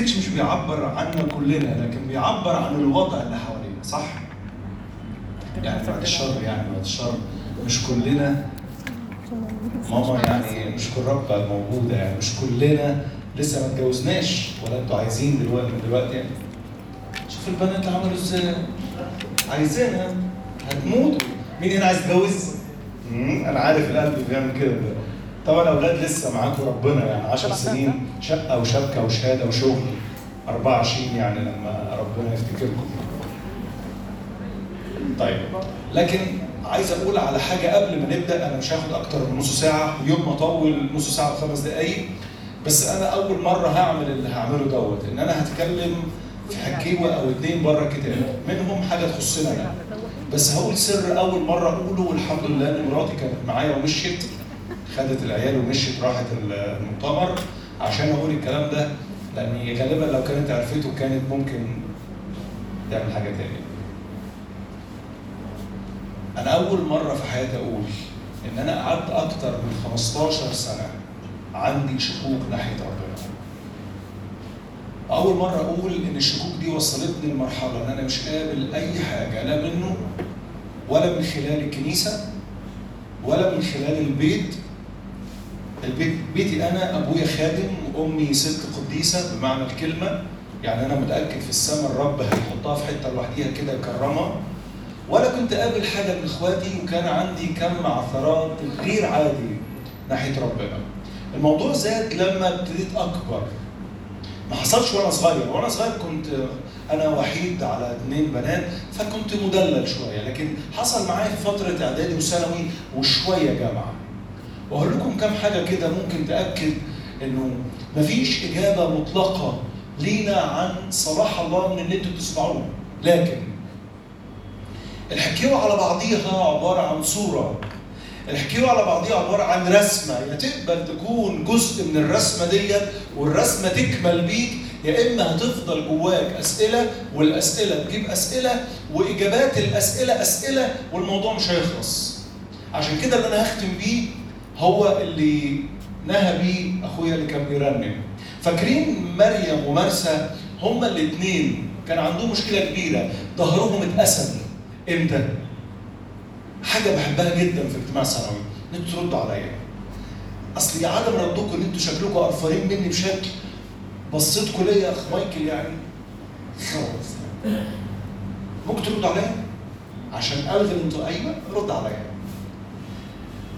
مش بيعبر عنا كلنا لكن بيعبر عن الوضع اللي حوالينا صح؟ يعني بعد الشر يعني بعد الشر مش كلنا ماما يعني نشكر رب على الموجودة يعني مش كلنا لسه ما اتجوزناش ولا أنتوا عايزين دلوقتي من دلوقتي يعني. شوف البنات عملوا إزاي. عايزينها هتموتوا مين هنا عايز يتجوز؟ أنا عارف القلب بيعمل كده. طبعا أولاد لسه معاكم ربنا يعني 10 سنين. شقة وشبكة وشهادة وشغل 24 يعني لما ربنا يفتكركم. طيب لكن عايز أقول على حاجة قبل ما نبدأ أنا مش هاخد أكتر من نص ساعة يوم ما أطول نص ساعة وخمس دقائق بس أنا أول مرة هعمل اللي هعمله دوت إن أنا هتكلم في حكيوة أو اتنين بره الكتاب منهم حاجة تخصنا أنا. بس هقول سر أول مرة أقوله والحمد لله إن مراتي كانت معايا ومشيت خدت العيال ومشيت راحت المؤتمر. عشان أقول الكلام ده لأن غالبا لو كانت عرفته كانت ممكن تعمل حاجة تانية. أنا أول مرة في حياتي أقول إن أنا قعدت أكتر من 15 سنة عندي شكوك ناحية ربنا. أول مرة أقول إن الشكوك دي وصلتني لمرحلة إن أنا مش قابل أي حاجة لا منه ولا من خلال الكنيسة ولا من خلال البيت البيت بيتي أنا أبويا خادم وأمي ست قديسة بمعنى الكلمة. يعني أنا متأكد في السماء الرب هيحطها في حتة لوحديها كده يكرمها ولا كنت قابل حاجة من إخواتي وكان عندي كم عثرات غير عادي ناحية ربنا. الموضوع زاد لما ابتديت أكبر. ما حصلش وأنا صغير. وأنا صغير كنت أنا وحيد على اثنين بنات فكنت مدلل شوية. لكن حصل معايا في فترة إعدادي وثانوي وشوية جامعة. واقول لكم كم حاجة كده ممكن تأكد إنه مفيش إجابة مطلقة لينا عن صلاح الله من اللي أنتوا بتسمعوه. لكن الحكيوة على بعضيها عبارة عن صورة. الحكيوة على بعضيها عبارة عن رسمة. يا تقبل تكون جزء من الرسمة ديت والرسمة تكمل بيك. يا إما هتفضل جواك أسئلة والأسئلة تجيب أسئلة وإجابات الأسئلة أسئلة والموضوع مش هيخلص. عشان كده اللي أنا هختم بيه هو اللي نهى بيه أخويا اللي كان بيرنم فاكرين مريم ومرسى هما الاثنين كان عندهم مشكلة كبيرة ظهرهم اتقسم إمتى؟ حاجة بحبها جدا في اجتماع ثانوي إن أنتوا تردوا عليا. أصل عدم ردكم إن أنتوا شكلكم قرفانين مني بشكل بصيتكم ليا يا أخ مايكل يعني خلاص ممكن تردوا عليا؟ عشان ألغي أنتوا أيوه رد عليا.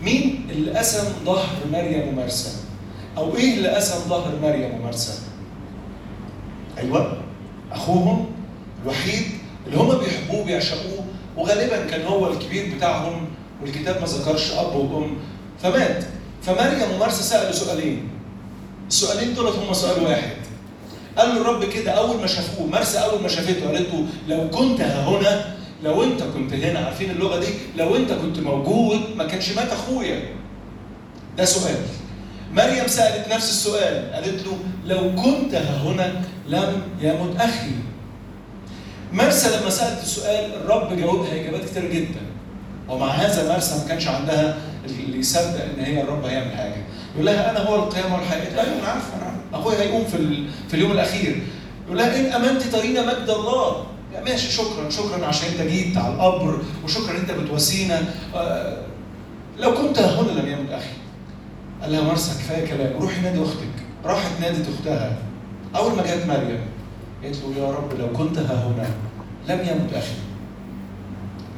مين اللي قسم ظهر مريم ومرسى؟ أو إيه اللي قسم ظهر مريم ومرسى؟ أيوه أخوهم الوحيد اللي هم بيحبوه بيعشقوه وغالبا كان هو الكبير بتاعهم والكتاب ما ذكرش أب وأم فمات فمريم ومرسى سألوا سؤالين السؤالين دول هم سؤال واحد قال له الرب كده أول ما شافوه مرسى أول ما شافته قالت له لو كنت ها هنا لو انت كنت هنا عارفين اللغة دي لو انت كنت موجود ما كانش مات أخويا. ده سؤال. مريم سألت نفس السؤال قالت له لو كنت هنا لم يمت أخي. مرسى لما سألت السؤال الرب جاوبها إجابات كتير جدا. ومع هذا مرسى ما كانش عندها اللي يصدق إن هي الرب هيعمل حاجة. يقول لها أنا هو القيامة والحياة؟ لا أنا عارف أنا أخويا هيقوم في. في اليوم الأخير. يقول لها إن أمنت ترينا مجد الله. ماشي شكرا شكرا عشان انت جيت على القبر وشكرا انت بتواسينا. آه لو كنت هنا لم يمت أخي. قال لها مرسى كفاية كلام. روحي نادي أختك. راحت نادت أختها. أول ما جت مريم قالت له يا رب لو كنت ها هنا لم يمت أخي.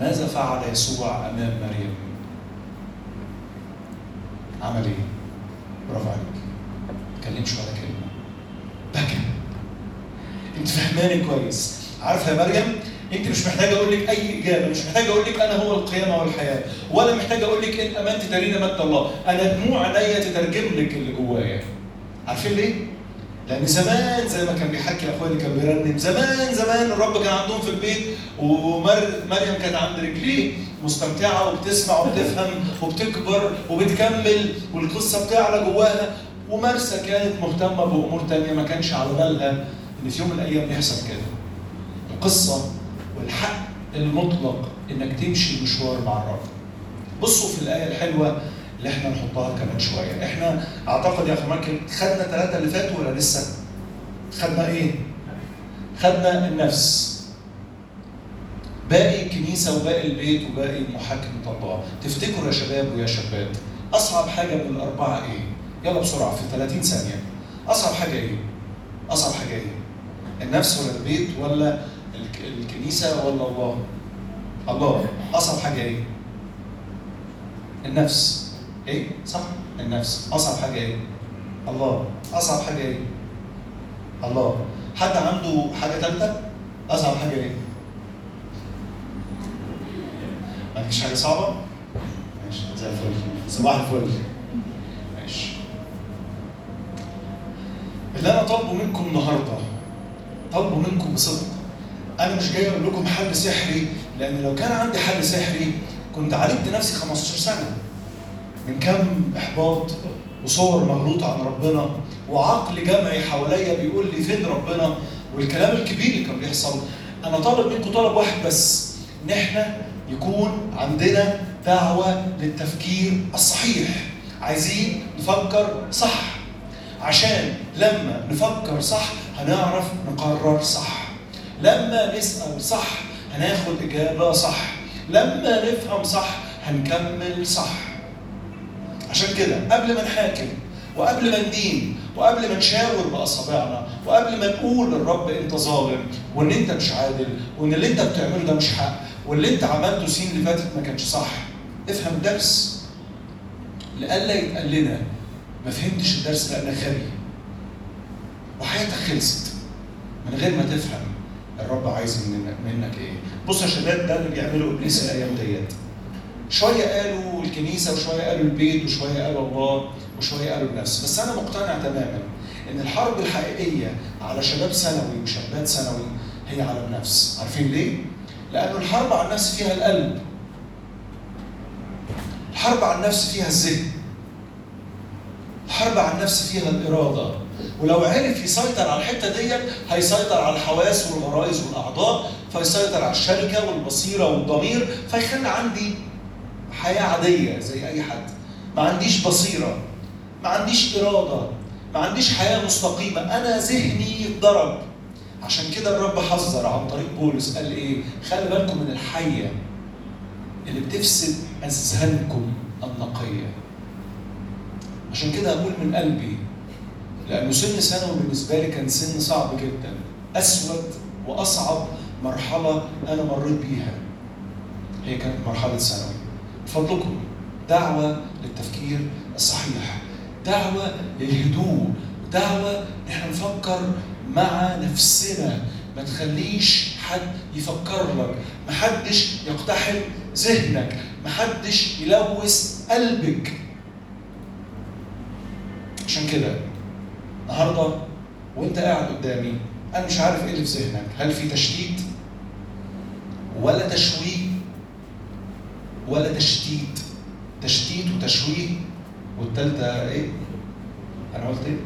ماذا فعل يسوع أمام مريم؟ عمل إيه؟ برافو عليك. ما تكلمش ولا كلمة. بكى. أنت فهماني كويس. عارفة يا مريم؟ انت مش محتاجة أقول لك أي إجابة مش محتاجة أقول لك أنا هو القيامة والحياة ولا محتاجة أقول لك إن امنت ترينا مجد الله. أنا دموع عينيا تترجم لك اللي جوايا. عارفين ليه؟ لأن زمان زي ما كان بيحكي اخويا اللي كان بيرنم زمان زمان الرب كان عندهم في البيت ومريم كانت عند رجليه مستمتعة وبتسمع وبتفهم وبتكبر وبتكمل والقصة بتعلى جواها. ومرسى كانت مهتمة بأمور تانية ما كانش على بالها إن في يوم من الأيام يحصل كده. القصة والحق المطلق إنك تمشي مشوار مع الرب. بصوا في الآية الحلوة اللي إحنا نحطها كمان شوية، إحنا أعتقد يا أخي مايكل خدنا ثلاثة اللي فاتوا ولا لسه؟ خدنا إيه؟ خدنا النفس باقي الكنيسة وباقي البيت وباقي محاكمة الله تفتكروا يا شباب ويا شابات أصعب حاجة من الأربعة إيه؟ يلا بسرعة في 30 ثانية أصعب حاجة إيه؟ أصعب حاجة إيه؟ النفس ولا البيت ولا الك- الكنيسة ولا الله؟ الله أصعب حاجة إيه؟ النفس إيه؟ صح؟ النفس أصعب حاجة إيه؟ الله أصعب حاجة إيه؟ الله حد عنده حاجة ثالثة؟ أصعب حاجة إيه؟ ما فيش حاجة صعبة؟ ماشي زي الفل صباح الفل ماشي اللي أنا طالبه منكم النهاردة طالبه منكم بصدق أنا مش جاي أقول لكم حل سحري لأن لو كان عندي حل سحري كنت عالجت نفسي 15 سنة. من كم إحباط وصور مغلوطة عن ربنا وعقل جمعي حواليا بيقول لي فين ربنا والكلام الكبير اللي كان بيحصل. أنا طالب منكم طلب واحد بس إن إحنا يكون عندنا دعوة للتفكير الصحيح. عايزين نفكر صح. عشان لما نفكر صح هنعرف نقرر صح. لما نسأل صح هناخد إجابة صح. لما نفهم صح هنكمل صح. عشان كده قبل ما نحاكم وقبل ما ندين وقبل ما نشاور بأصابعنا وقبل ما نقول للرب أنت ظالم وإن أنت مش عادل وإن اللي أنت بتعمله ده مش حق واللي أنت عملته السنين اللي فاتت ما كانش صح. افهم الدرس. لئلا يتقال لنا ما فهمتش الدرس لأنك غبي. وحياتك خلصت من غير ما تفهم. الرب عايز منك, منك إيه؟ بص يا شباب ده اللي بيعمله إبليس الأيام ديت. شوية قالوا الكنيسة وشوية قالوا البيت وشوية قالوا الله وشوية قالوا النفس. بس أنا مقتنع تماما إن الحرب الحقيقية على شباب ثانوي وشابات ثانوي هي على النفس. عارفين ليه؟ لأنه الحرب على النفس فيها القلب. الحرب على النفس فيها الذهن. الحرب على النفس فيها الإرادة. ولو عرف يسيطر على الحتة ديت هيسيطر على الحواس والغرائز والأعضاء فيسيطر على الشركة والبصيرة والضمير فيخلي عندي حياة عادية زي أي حد. ما عنديش بصيرة ما عنديش إرادة ما عنديش حياة مستقيمة. أنا ذهني اتضرب عشان كده الرب حذر عن طريق بولس قال إيه؟ خلي بالكم من الحية اللي بتفسد أذهانكم النقية. عشان كده أقول من قلبي لأنه سن ثانوي بالنسبة لي كان سن صعب جدا. أسود وأصعب مرحلة أنا مريت بيها. هي كانت مرحلة ثانوي. فضلكم دعوة للتفكير الصحيح. دعوة للهدوء. دعوة ان إحنا نفكر مع نفسنا. ما تخليش حد يفكر لك. ما حدش يقتحم ذهنك. ما حدش يلوث قلبك. عشان كده النهارده وانت قاعد قدامي أنا مش عارف إيه اللي في ذهنك. هل في تشتيت؟ ولا تشويه ولا تشتيت. تشتيت وتشويه والتالتة إيه؟ أنا قلت إيه؟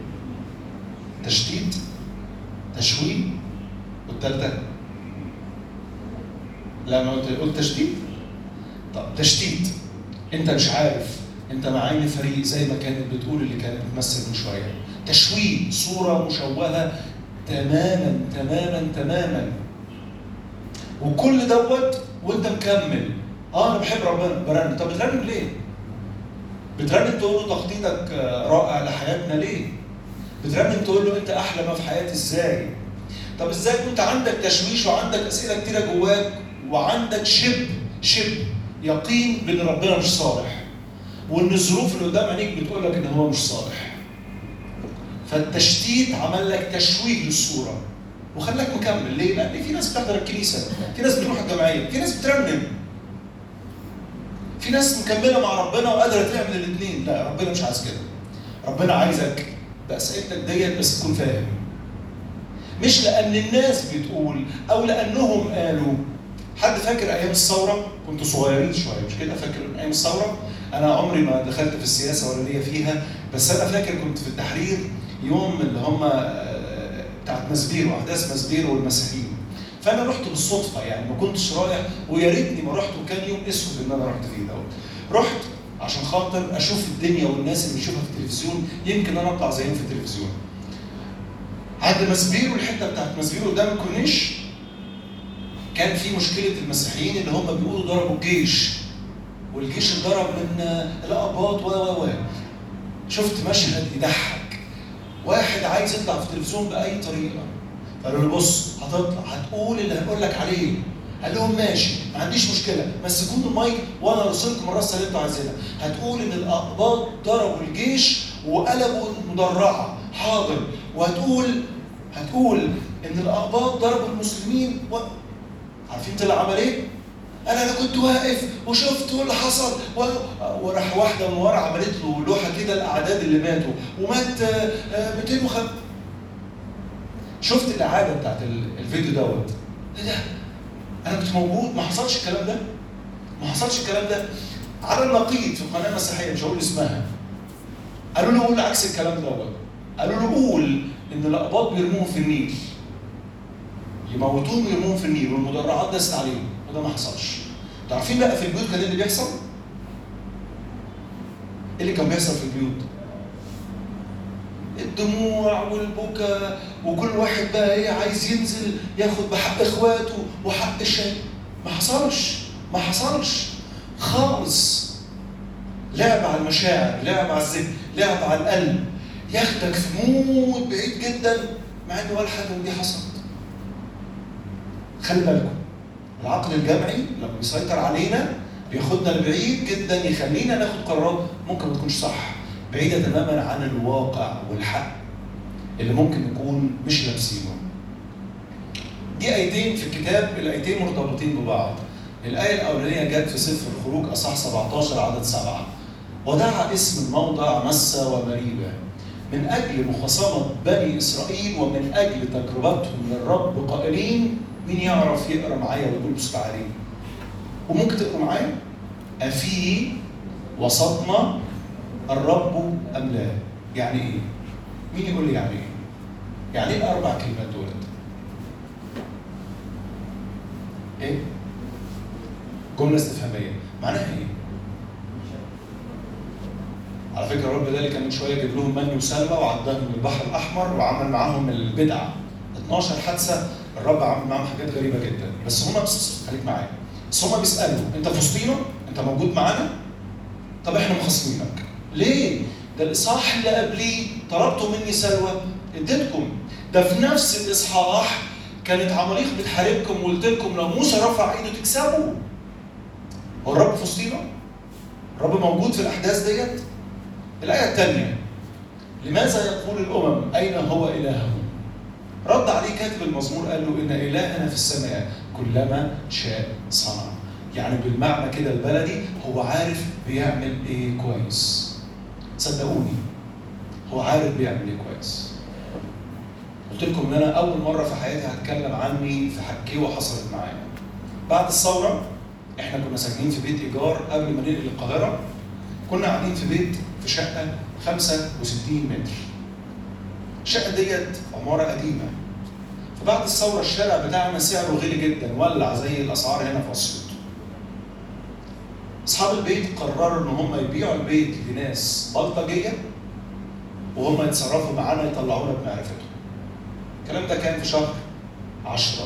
تشتيت تشويه والتالتة؟ لا أنا قلت قلت تشتيت؟ طب تشتيت. أنت مش عارف. أنت مع عين فريق زي ما كانت بتقول اللي كانت بتمثل من شوية. تشويه صورة مشوهة تماما تماما تماما وكل دوت وانت مكمل آه أنا بحب ربنا برنم طب بترنم ليه؟ بترنم تقول له تخطيطك رائع لحياتنا ليه؟ بترنم تقول له أنت أحلى ما في حياتي إزاي؟ طب إزاي كنت عندك تشويش وعندك أسئلة كتيرة جواك وعندك شبه شبه يقين بإن ربنا مش صالح وإن الظروف اللي قدام عينيك بتقول لك إن هو مش صالح فالتشتيت عمل لك تشويه للصورة. وخلاك مكمل. ليه؟ لأن في ناس بتحضر الكنيسة. في ناس بتروح الجمعية. في ناس بترنم. في ناس مكملة مع ربنا وقادرة تعمل الاثنين لا ربنا مش عايز كده. ربنا عايزك باسئلتك ديت بس تكون فاهم. مش لأن الناس بتقول أو لأنهم قالوا. حد فاكر أيام الثورة؟ كنتوا صغيرين شوية مش كده؟ فاكر أيام الثورة؟ أنا عمري ما دخلت في السياسة ولا ليا فيها بس أنا فاكر كنت في التحرير. يوم اللي هم بتاعت مسبير واحداث مسبير والمسيحيين. فأنا رحت بالصدفة يعني ما كنتش رايح ويا ريتني ما رحت وكان يوم أسود إن أنا رحت فيه دوت. رحت عشان خاطر أشوف الدنيا والناس اللي بشوفها في التلفزيون يمكن أنا أطلع زيهم في التلفزيون. عند مسبيرو الحتة بتاعت مسبيرو قدام الكورنيش كان في مشكلة المسيحيين اللي هم بيقولوا ضربوا الجيش. والجيش اتضرب من الاباط و و و. شفت مشهد يضحك. واحد عايز يطلع في التلفزيون بأي طريقة. قالوا له بص هتطلع هتقول اللي هقول لك عليه. قال لهم ماشي ما عنديش مشكلة. مسكوني المايك وأنا ارسلكم الرصه اللي أنتوا عايزينها. هتقول إن الأقباط ضربوا الجيش وقلبوا المدرعة. حاضر. وهتقول هتقول إن الأقباط ضربوا المسلمين و... عارفين طلع عمل إيه؟ أنا أنا كنت واقف وشفت اللي حصل. و... وراح واحدة من ورا عملت له لوحة كده الأعداد اللي ماتوا. ومات 205 شفت الإعادة بتاعت الفيديو دوت. إيه ده؟ أنا كنت موجود. ما حصلش الكلام ده. ما حصلش الكلام ده. على النقيض في القناة المسيحية مش هقول اسمها. قالوا له قول عكس الكلام دوت. قالوا له قول إن الأقباط بيرموهم في النيل. يموتوهم ويرموهم في النيل والمدرعات دست عليهم. وده ما حصلش. عارفين بقى في البيوت كان إيه اللي بيحصل؟ إيه اللي كان بيحصل في البيوت؟ الدموع والبكاء وكل واحد بقى إيه عايز ينزل ياخد بحق إخواته وحق الشيء ما حصلش. ما حصلش. خالص. لعب على المشاعر لعب على الذهن لعب على القلب. ياخدك في مود بعيد جدا مع إن ولا حاجة دي حصلت. خلي بالكم العقل الجمعي لما بيسيطر علينا بياخدنا لبعيد جدا يخلينا ناخد قرارات ممكن ما تكونش صح بعيدة تماما عن الواقع والحق اللي ممكن نكون مش لابسينه. دي آيتين في الكتاب الآيتين مرتبطين ببعض. الآية الأولانية جت في سفر الخروج أصح 17 عدد سبعة. ودعا اسم الموضع مسة ومريبة من أجل مخاصمة بني إسرائيل ومن أجل تجربتهم للرب قائلين مين يعرف يقرأ معايا ويقول مستعارين وممكن تقرأ معايا أفي وسطنا الرب أم لا؟ يعني إيه؟ مين يقول لي يعني إيه؟ يعني إيه الأربع كلمات دولت؟ إيه؟ جملة استفهامية، معناها إيه؟ على فكرة الرب ده اللي كان من شوية جاب لهم من وسلمى وعداهم البحر الأحمر وعمل معاهم البدعة 12 حادثة الرب عمل معاهم حاجات غريبة جدا بس هم خليك معايا بس هم بيسألوا أنت في وسطينا؟ أنت موجود معانا؟ طب إحنا مخاصمينك ليه؟ ده الإصحاح اللي قبليه طلبتوا مني سلوى اديتكم ده في نفس الإصحاح كانت عماليق بتحاربكم وقلت لكم لو موسى رفع إيده تكسبوا هو الرب في وسطينا؟ الرب موجود في الأحداث ديت؟ الآية الثانية لماذا يقول الأمم أين هو الههم؟ رد عليه كاتب المزمور قال له إن إلهنا في السماء كلما شاء صنع. يعني بالمعنى كده البلدي هو عارف بيعمل إيه كويس. صدقوني هو عارف بيعمل إيه كويس. قلت لكم إن أنا أول مرة في حياتي هتكلم عني في حكيوه حصلت معايا. بعد الثورة إحنا كنا ساكنين في بيت إيجار قبل ما ننقل القاهرة. كنا قاعدين في بيت في شقة 65 متر. الشقه ديت عمارة قديمة فبعد الثورة الشارع بتاعنا سعره غالي جدا ولع زي الأسعار هنا في أسيوط أصحاب البيت قرروا إن هم يبيعوا البيت لناس بلطجية وهم يتصرفوا معانا يطلعونا بمعرفتهم. الكلام ده كان في شهر 10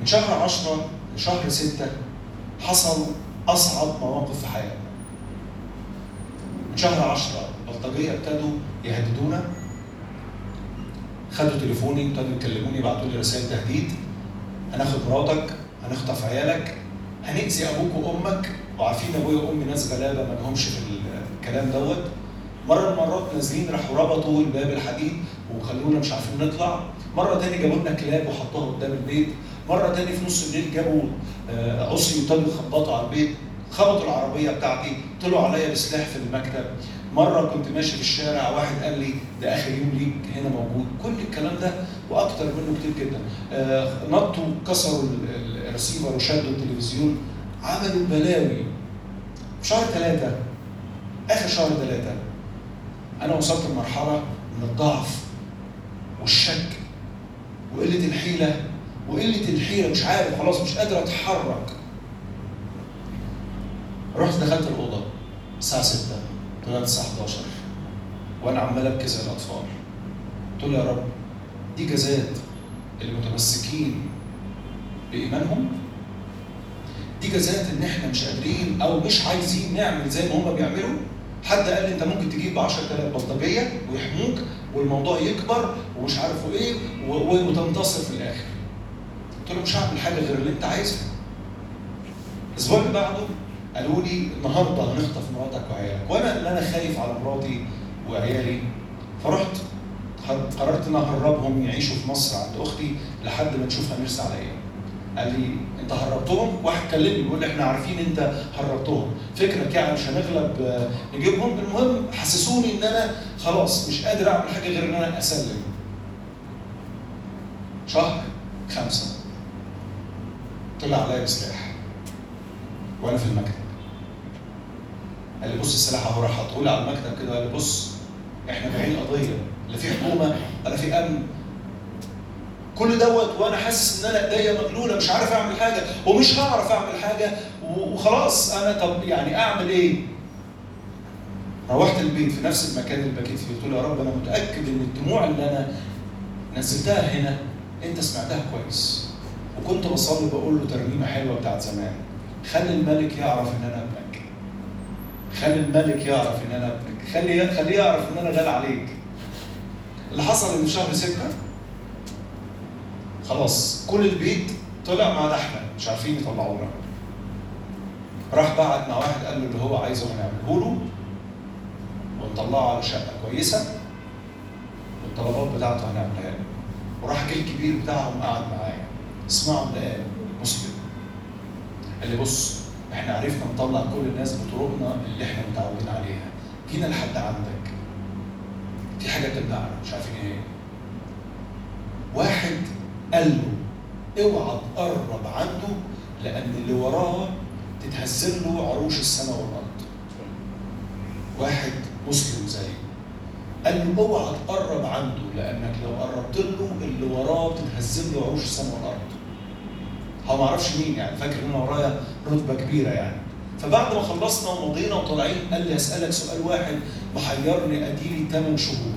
من شهر 10 لشهر 6 حصل أصعب مواقف في حياتنا. من شهر 10 البلطجيه ابتدوا يهددونا. خدوا تليفوني ابتدوا يكلموني يبعتوا لي رسائل تهديد. هناخد مراتك هنخطف عيالك هنأذي أبوك وأمك. وعارفين أبويا وأمي ناس غلابة ما لهمش في الكلام دوت. مرة من المرات نازلين راحوا ربطوا الباب الحديد وخلونا مش عارفين نطلع. مرة تاني جابوا لنا كلاب وحطوها قدام البيت. مرة تاني في نص الليل جابوا عصي وابتدوا يخبطوا على البيت. خبطوا العربية بتاعتي طلعوا عليا بسلاح في المكتب. مرة كنت ماشي في الشارع واحد قال لي ده آخر يوم ليك هنا موجود. كل الكلام ده وأكتر منه كتير جدا. نطوا كسروا الرسيفر وشدوا التلفزيون. عملوا بلاوي. في شهر ثلاثة آخر شهر ثلاثة أنا وصلت لمرحلة من الضعف والشك وقلة الحيلة وقلة الحيلة مش عارف خلاص مش قادر أتحرك. رحت دخلت الأوضة الساعة 6 طلعت الساعة 11 وأنا عمال أبكي زي الأطفال قلت له يا رب دي جزات اللي متمسكين بإيمانهم دي جزات إن إحنا مش قادرين أو مش عايزين نعمل زي ما هم بيعملوا حد قال لي أنت ممكن تجيب ب 10000 بلطجية ويحموك والموضوع يكبر ومش عارفوا إيه وتنتصر في الآخر. قلت له مش هعمل حاجة غير اللي أنت عايزها. الأسبوع اللي بعده قالوا لي النهارده هنخطف مراتك وعيالك. وأنا اللي أنا خايف على مراتي وعيالي. فرحت قر- قررت إن اهربهم يعيشوا في مصر عند أختي لحد ما نشوف هنرسى على إيه. قال لي أنت هربتهم؟ واحد كلمني بيقول لي إحنا عارفين أنت هربتهم. فكرك يعني مش هنغلب آه، نجيبهم؟ المهم حسسوني إن أنا خلاص مش قادر أعمل حاجة غير إن أنا أسلم. شهر خمسة. طلع عليا سلاح وأنا في المكتب. قال لي بص السلاح اهو راح لي على المكتب كده قال لي بص إحنا بايعين قضية لا في حكومة ولا في أمن كل دوت وأنا حاسس إن أنا إيديا مغلوله مش عارف أعمل حاجة ومش هعرف أعمل حاجة وخلاص أنا طب يعني أعمل إيه؟ روحت البيت في نفس المكان اللي بكيت فيه قلت له يا رب أنا متأكد إن الدموع اللي أنا نزلتها هنا أنت سمعتها كويس وكنت بصلي بقول له ترنيمة حلوة بتاعت زمان خلي الملك يعرف إن أنا ابنك خلي الملك يعرف إن أنا ابنك خلي خليه يعرف إن أنا غالي عليك. اللي حصل إن في شهر ستة خلاص كل البيت طلع ما عدا إحنا مش عارفين يطلعونا. راح بعت مع واحد قال له اللي هو عايزه هنعمله له ونطلعه على شقة كويسة والطلبات بتاعته هنعملها له. وراح جه الكبير بتاعهم قعد معايا. اسمعوا اللي قال مسلم. قال لي بص إحنا عرفنا نطلع كل الناس بطرقنا اللي إحنا متعودين عليها. جينا لحد عندك. في حاجة تمنعنا مش عارفين إيه. واحد قال له اوعى تقرب عنده لأن اللي وراه تتهزل له عروش السماء والأرض. واحد مسلم زيه قال له اوعى تقرب عنده لأنك لو قربت له اللي وراه تتهزل له عروش السماء والأرض. هو ما أعرفش مين يعني فاكر إن أنا ورايا رتبة كبيرة يعني. فبعد ما خلصنا ومضينا وطالعين قال لي أسألك سؤال واحد محيرني اديلي 8 شهور.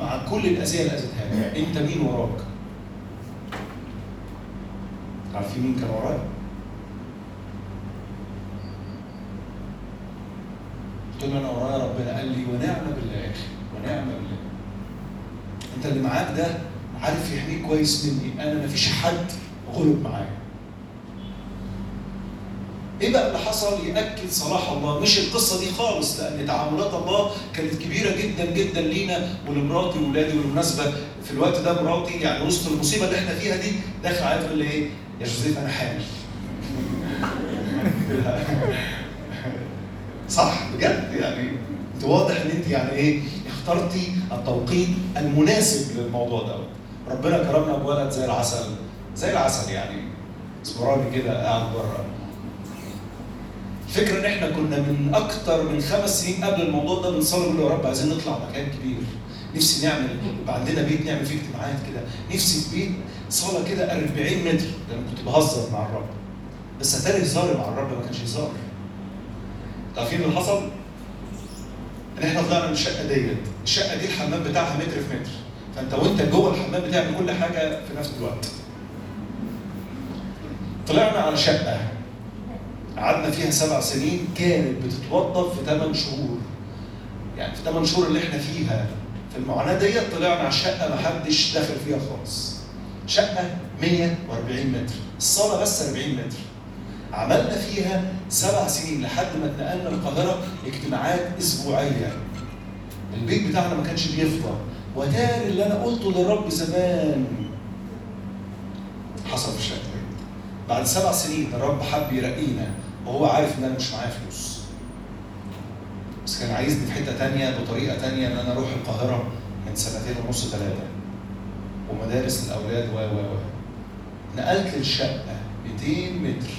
مع كل الأذية اللي أذيتها لي أنت مين وراك؟ عارفين مين كان ورايا؟ قلت له أنا ورايا ربنا. قال لي ونعم بالله يا أخي ونعم بالله. أنت اللي معاك ده عارف يحميك كويس مني. أنا مفيش حد غلب معايا. إيه بقى اللي حصل؟ يأكد صلاح الله. مش القصة دي خالص لأن تعاملات الله كانت كبيرة جدا جدا لينا ولمراتي واولادي بالمناسبه في الوقت ده مراتي يعني وسط المصيبة اللي إحنا فيها دي داخله عليا تقول لي إيه؟ يا جوزيف أنا حامل. صح بجد يعني. أنت واضح إن أنت يعني إيه؟ اخترتي التوقيت المناسب للموضوع ده. ربنا كرمنا بولد زي العسل. زي العسل يعني. اسمراني كده قاعد بره. الفكرة إن إحنا كنا من أكتر من خمس سنين قبل الموضوع ده بنصلي نقول يا رب عايزين نطلع مكان كبير. نفسي نعمل يبقى عندنا بيت نعمل فيه اجتماعات كده. نفسي في بيت صاله كده 40 متر. أنا كنت بهزر مع الرب. بس أتاري هزاري مع الرب ما كانش هزار. عارفين اللي حصل؟ إن إحنا طلعنا من الشقة ديت. الشقة دي الحمام بتاعها متر في متر. فأنت وأنت جوه الحمام بتعمل كل حاجة في نفس الوقت. طلعنا على شقة. قعدنا فيها سبع سنين كانت بتتوظف في ثمان شهور. يعني في ثمان شهور اللي إحنا فيها. في المعاناة ديت طلعنا على شقة ما حدش داخل فيها خالص. شقة 140 متر. الصالة بس 40 متر. عملنا فيها سبع سنين لحد ما اتنقلنا القاهرة اجتماعات أسبوعية. البيت بتاعنا ما كانش بيفضى. وتاني اللي أنا قلته للرب زمان حصل في الشقه بعد سبع سنين الرب حب يرقينا. وهو عارف إن أنا مش معايا فلوس. بس كان عايزني في حتة تانية بطريقة تانية إن أنا أروح القاهرة من سنتين ونص ثلاثة ومدارس للاولاد و و و. نقلت الشقه 200 متر.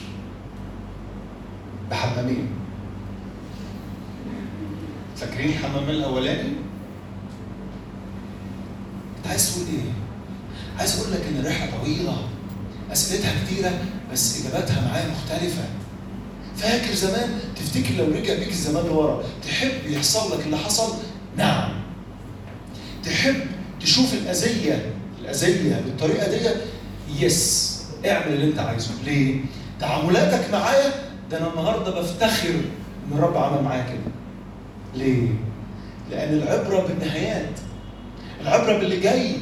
بحمامين. فاكرين الحمام الأولاني؟ انت عايز تقول إيه؟ عايز أقول لك إن الرحلة طويلة أسئلتها كتيرة بس إجاباتها معايا مختلفة. فاكر زمان تفتكر لو رجع بيك الزمان لورا تحب يحصل لك اللي حصل؟ نعم. تحب تشوف الأذية الأذية بالطريقة دي؟ يس. اعمل اللي انت عايزه. ليه؟ تعاملاتك معايا؟ ده أنا النهارده بفتخر إن الرب عمل معايا كده. ليه؟ لأن العبرة بالنهايات العبرة باللي جاي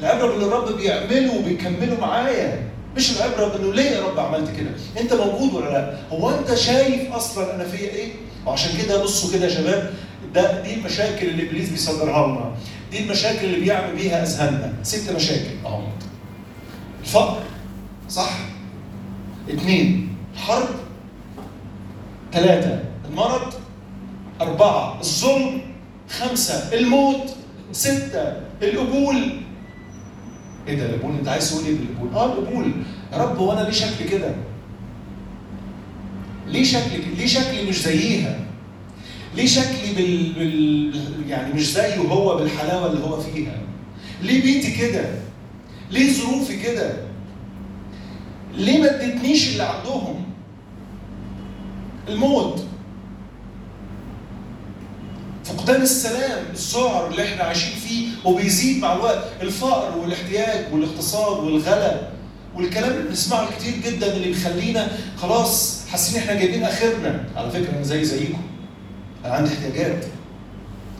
العبرة باللي الرب بيعمله وبيكمله معايا. مش العبرة بأنه ليه يا رب عملت كده؟ أنت موجود ولا لا؟ هو أنت شايف أصلا أنا فيا إيه؟ وعشان كده بصوا كده يا شباب ده دي المشاكل اللي إبليس بيصدرها لنا. دي المشاكل اللي بيعمل بيها أذهاننا. ست مشاكل. أهو. الفقر. صح؟ اثنين الحرب. ثلاثة المرض. أربعة. الظلم. خمسة. الموت. ستة. القبول. إيه ده القبول انت عايز تقول إيه بالقبول؟ آه القبول يا رب وأنا ليه شكلي كده؟ ليه شكلي ليه شكلي مش زيها؟ ليه شكلي بال... بال... يعني مش زيه هو بالحلاوة اللي هو فيها؟ ليه بيتي كده؟ ليه ظروفي كده؟ ليه ما ادتنيش اللي عندهم؟ الموت فقدان السلام الذعر اللي إحنا عايشين فيه وبيزيد مع الوقت. الفقر والاحتياج والاقتصاد والغلا والكلام اللي بنسمعه الكتير جدا اللي بيخلينا خلاص حاسين إحنا جايبين آخرنا. على فكرة أنا زي زيكم. أنا عندي احتياجات.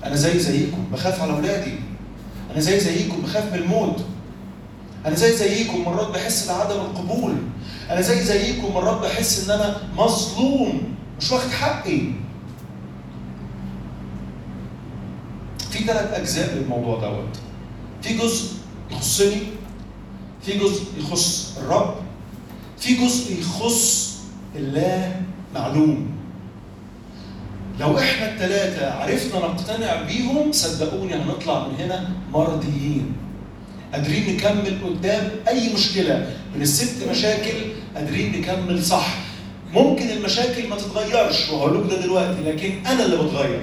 أنا زي زيكم. بخاف على أولادي. أنا زي زيكم. بخاف من الموت. أنا زي زيكم. مرات بحس بعدم القبول. أنا زي زيكم. مرات بحس إن أنا مظلوم. مش واخد حقي. في ثلاث أجزاء للموضوع دوت. في جزء يخصني في جزء يخص الرب في جزء يخص الله معلوم لو إحنا الثلاثة عرفنا نقتنع بيهم صدقوني هنطلع من هنا مرضيين. قادرين نكمل قدام أي مشكلة من الست مشاكل قادرين نكمل صح. ممكن المشاكل ما تتغيرش وهقول لكم ده دلوقتي لكن أنا اللي بتغير.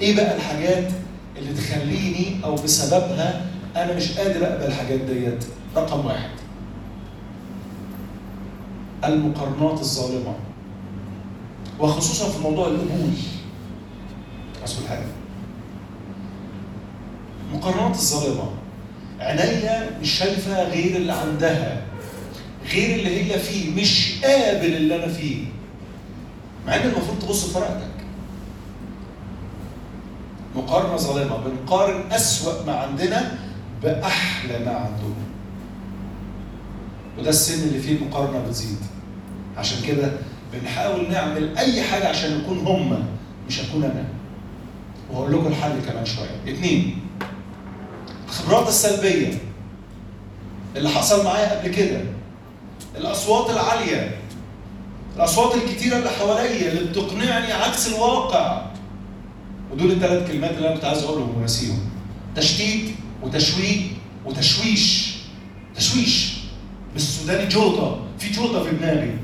إيه بقى الحاجات اللي تخليني أو بسببها أنا مش قادر أقبل الحاجات ديت؟ رقم واحد. المقارنات الظالمة. وخصوصا في موضوع القبول. اصل حاجة. المقارنات الظالمة. عينيا مش شايفة غير اللي عندها. غير اللي هي فيه. مش قابل اللي أنا فيه. مع إن المفروض تبص في ورقتك مقارنة ظالمة. بنقارن أسوأ ما عندنا بأحلى ما عندهم وده السن اللي فيه المقارنة بتزيد. عشان كده بنحاول نعمل أي حاجة عشان نكون هم مش هكون أنا. وهقول لكم الحل كمان شوية. اتنين الخبرات السلبية اللي حصل معايا قبل كده الأصوات العالية الأصوات الكتيرة اللي حواليا اللي بتقنعني عكس الواقع. ودول الثلاث كلمات اللي أنا كنت عايز أقولهم وناسيهم تشتيت وتشويه وتشويش. تشويش. بالسوداني جوطة. في جوطة في دماغي.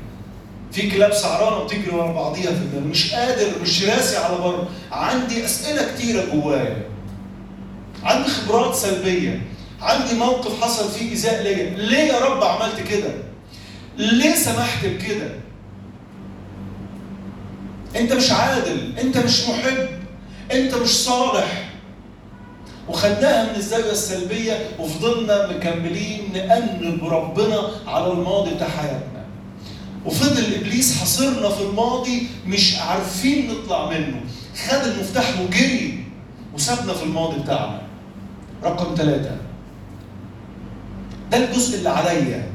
في كلاب سعرانة بتجري ورا بعضيها في دماغي. مش قادر مش راسي على بر. عندي أسئلة كتيرة جوايا. عندي خبرات سلبية. عندي موقف حصل فيه ايذاء ليا. ليه يا رب عملت كده؟ ليه سمحت بكده؟ أنت مش عادل. أنت مش محب. انت مش صالح. وخدناها من الزاوية السلبية وفضلنا مكملين نأنب ربنا على الماضي بتاع حياتنا. وفضل إبليس حاصرنا في الماضي مش عارفين نطلع منه. خد المفتاح وجري وسابنا في الماضي بتاعنا. رقم ثلاثة ده الجزء اللي عليا.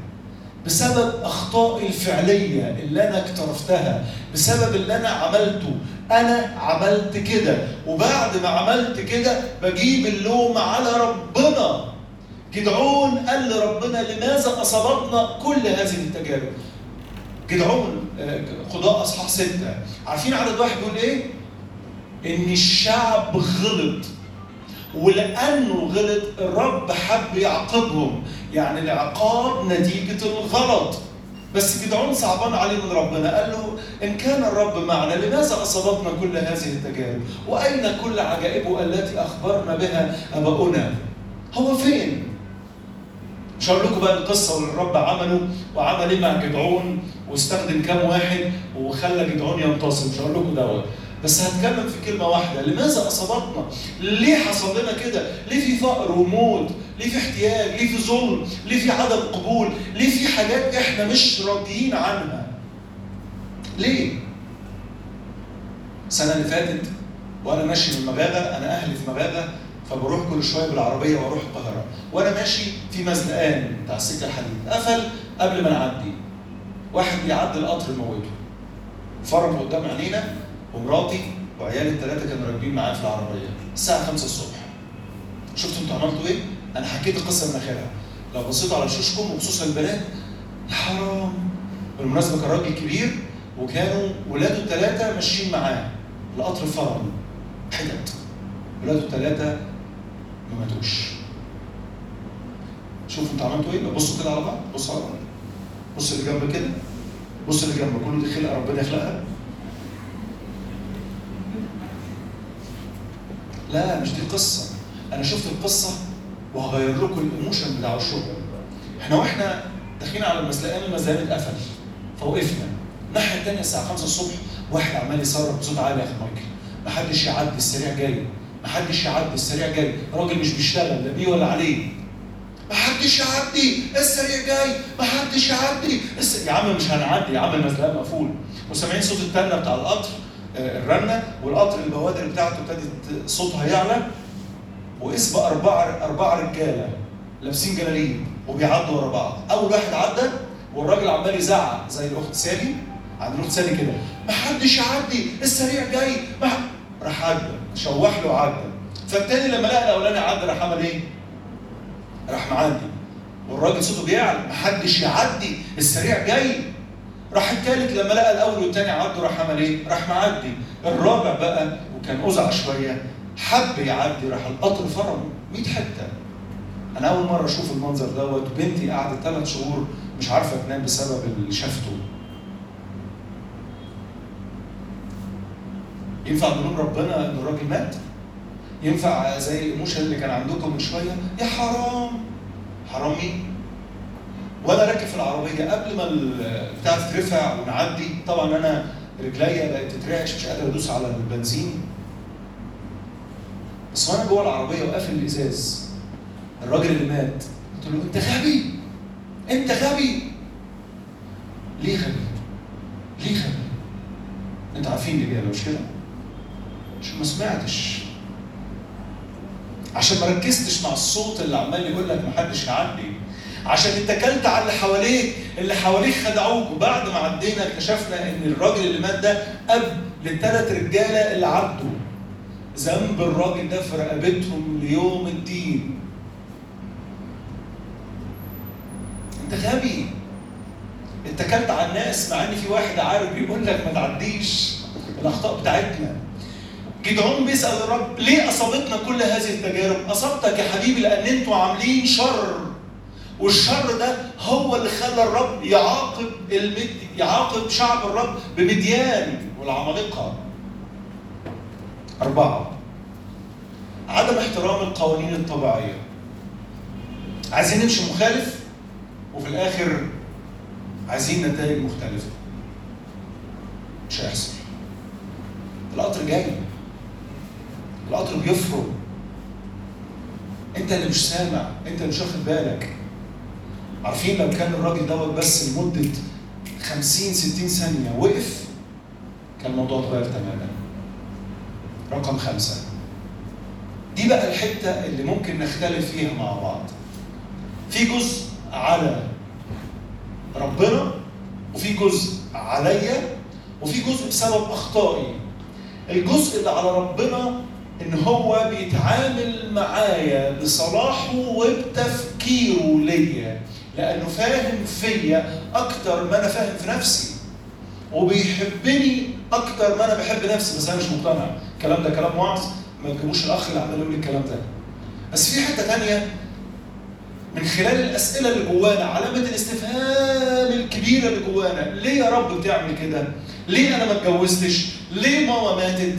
بسبب أخطائي الفعلية اللي أنا اقترفتها بسبب اللي أنا عملته أنا عملت كده. وبعد ما عملت كده بجيب اللوم على ربنا. جدعون قال لربنا لماذا أصابتنا كل هذه التجارب؟ جدعون قضاء أصحاح ستة. عارفين عدد واحد بيقول إيه؟ إن الشعب غلط. ولأنه غلط الرب حب يعاقبهم. يعني العقاب نتيجة الغلط. بس جدعون صعبان عليه من ربنا. قال له إن كان الرب معنا لماذا أصابتنا كل هذه التجارب؟ وأين كل عجائبه التي أخبرنا بها آباؤنا؟ هو فين؟ مش هقول لكم بقى القصة واللي الرب عمله وعمل إيه مع جدعون واستخدم كام واحد وخلى جدعون ينتصر. مش هقول لكم دوت بس هتكلم في كلمة واحدة. لماذا أصابتنا؟ ليه حصل لنا كده؟ ليه في فقر وموت؟ ليه في احتياج؟ ليه في ظلم؟ ليه في عدم قبول؟ ليه في حاجات إحنا مش راضيين عنها؟ ليه؟ السنة اللي فاتت وأنا ماشي من مغاغة أنا أهلي في مغاغة فبروح كل شوية بالعربية وأروح القاهرة وأنا ماشي في مزنقان بتاع السكة الحديد قفل قبل ما نعدي واحد بيعدي القطر موته فرم قدام عينينا ومراتي وعيالي الثلاثه كانوا راكبين معايا في العربية الساعة 5 الصبح شفتوا أنتوا عملتوا إيه؟ أنا حكيت القصة من آخرها. لو بصيتوا على شوشكم وخصوصا البنات يا حرام. بالمناسبة كان راجل كبير وكانوا ولاده الثلاثه ماشيين معاه. القطر فرم حتت ولاده الثلاثه ما ماتوش. شوفوا أنتوا عملتوا إيه؟ بصوا كده على بعض. بصوا على بعض. بص اللي جنبك كده. بص اللي جنبك كله دي خلقة ربنا يخلقها. لا مش دي قصه أنا شفت القصة وهغير لكم الايموشن بتاع الشغل إحنا وإحنا داخلين على المزلقان المزلقان اتقفل فوقفنا. الناحية الثانية الساعة 5 الصبح واحد عمال يصرخ بصوت عالي يا أخي مايكل. محدش يعدي السريع جاي. محدش يعدي السريع جاي. راجل مش بيشتغل لا بيه ولا عليه. محدش يعدي السريع جاي. محدش يعدي. الس... يا عم مش هنعدي يا عم المزلقان مقفول. وسامعين صوت التنه بتاع القطر الرنة والقطر البوادر بتاعته ابتدت صوتها يعلى. واسم أربعة أربعة رجالة لابسين جلاليب وبيعدوا ورا بعض. أول واحد عدى والراجل عمال يزعق زي الأخت سالي عند الأخت سالي كده. ما حدش يعدي السريع جاي. ما راح عدى شوح له عدى فالتاني لما لقى الأولاني عدى راح عمل إيه؟ راح معدي. والراجل صوته بيعلى. ما حدش يعدي السريع جاي. راح الثالث لما لقى الأول والثاني عدوا راح عمل إيه؟ راح معدي. الرابع بقى وكان أزع شوية حب يعدي راح القطر فرمه. 100 حتة. أنا أول مرة أشوف المنظر دوت. بنتي قعدت ثلاث شهور مش عارفة تنام بسبب اللي شافته. ينفع نلوم ربنا ان الراجل مات؟ ينفع زي الايموشن اللي كان عندكم من شوية؟ يا حرام. حرام مين؟ وأنا راكب في العربية. قبل ما البتاع تترفع ونعدي طبعا أنا رجليا بقت تترعش مش قادر أدوس على البنزين. بس وأنا جوه العربيه وقافل الإزاز. الراجل اللي مات قلت له أنت غبي أنت غبي ليه غبي؟ ليه غبي؟ أنتوا عارفين مش كده؟ عشان ما سمعتش. عشان ما ركزتش مع الصوت اللي عمال يقول لك محدش يعدي. عشان اتكلت على اللي حواليك اللي حواليك خدعوك. وبعد ما عدينا اكتشفنا إن الراجل اللي مات ده أب للثلاث رجالة اللي عدوا. ذنب الراجل ده في رقبتهم ليوم الدين. انت غبي. اتكلت على الناس مع ان في واحد عارف بيقول لك ما تعديش. الأخطاء بتاعتنا. جدعون بيسأل الرب ليه أصابتنا كل هذه التجارب؟ أصابتك يا حبيبي لأن أنتوا عاملين شر. والشر ده هو اللي خلى الرب يعاقب المد... يعاقب شعب الرب بمديان والعمالقة. أربعة عدم احترام القوانين الطبيعية. عايزين نمشي مخالف وفي الآخر عايزين نتائج مختلفة. مش هيحصل. القطر جاي. القطر بيفرم. انت اللي مش سامع، انت اللي مش واخد بالك. عارفين لو كان الراجل دوت بس لمدة 50 60 ثانية وقف كان الموضوع اتغير تماما. رقم خمسة دي بقى الحتة اللي ممكن نختلف فيها مع بعض. في جزء على ربنا وفي جزء عليا وفي جزء بسبب أخطائي. الجزء اللي على ربنا إن هو بيتعامل معايا لصلاحه وبتفكيره ليا لأنه فاهم فيا أكتر ما أنا فاهم في نفسي وبيحبني أكتر ما أنا بحب نفسي بس أنا مش مقتنع الكلام ده كلام وعظ ما تجيبوش الأخ اللي عمال يقول الكلام ده بس في حتة ثانية من خلال الأسئلة اللي جوانا علامة الاستفهام الكبيرة اللي جوانا ليه يا رب بتعمل كده ليه أنا ما اتجوزتش ليه ماما ماتت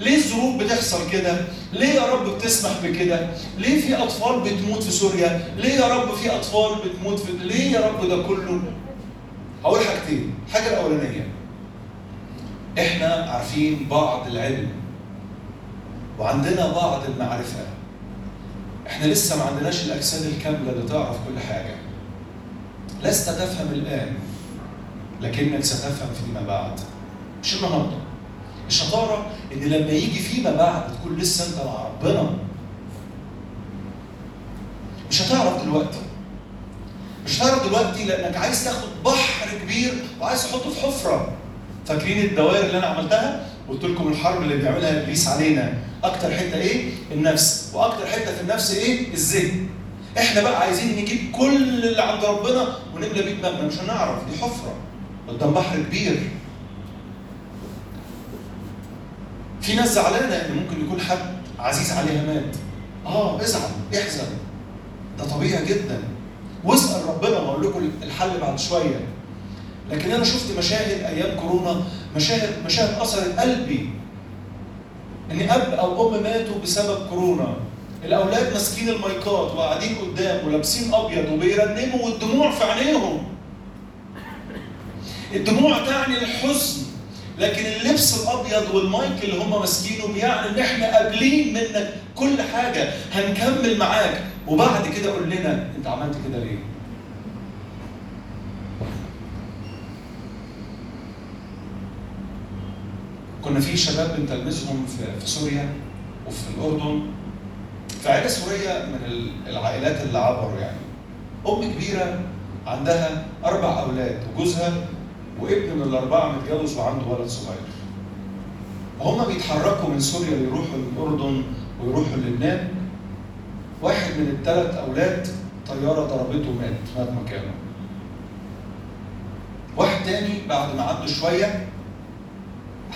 ليه الظروف بتحصل كده؟ ليه يا رب بتسمح بكده؟ ليه في أطفال بتموت في سوريا؟ ليه يا رب في أطفال بتموت في ليه يا رب ده كله؟ هقول حاجتين، الحاجة الأولانية إحنا عارفين بعض العلم وعندنا بعض المعرفة. إحنا لسه ما عندناش الأجساد الكاملة اللي تعرف كل حاجة. لست تفهم الآن لكنك ستفهم فيما بعد. مش النهارده. الشطارة إن لما يجي فيما بعد تكون لسه أنت مع ربنا. مش هتعرف دلوقتي. مش هتعرف دلوقتي لأنك عايز تاخد بحر كبير وعايز تحطه في حفرة. فاكرين الدوائر اللي أنا عملتها؟ قلت لكم الحرب اللي بيعملها إبليس علينا. أكتر حتة إيه؟ النفس. وأكتر حتة في النفس إيه؟ الذهن. إحنا بقى عايزين نجيب كل اللي عند ربنا ونملى بيه دماغنا مش هنعرف. دي حفرة. قدام بحر كبير. في ناس زعلانة إن ممكن يكون حد عزيز عليها مات. آه ازعل احزن ده طبيعي جدا. واسأل ربنا. وأقول لكم الحل بعد شوية. لكن أنا شفت مشاهد أيام كورونا مشاهد مشاهد أثرت قلبي. ان اب أو ام ماتوا بسبب كورونا. الأولاد ماسكين المايكات وقاعدين قدام ولابسين أبيض وبيرنموا والدموع في عينيهم. الدموع تعني الحزن لكن اللبس الأبيض والمايك اللي هم ماسكينه بيعني إن إحنا قابلين منك كل حاجة. هنكمل معاك. وبعد كده قول لنا أنت عملت كده ليه؟ كنا في شباب بنتلمذهم في, سوريا وفي الأردن. في عائله سوريه من العائلات اللي عبروا يعني. أم كبيرة عندها أربع أولاد وجوزها وابن من الأربعة متجوز وعنده ولد صغير. وهم بيتحركوا من سوريا يروحوا الاردن ويروحوا لبنان واحد من الثلاث أولاد طيارة ضربته ومات مات مكانه واحد تاني بعد ما عدوا شوية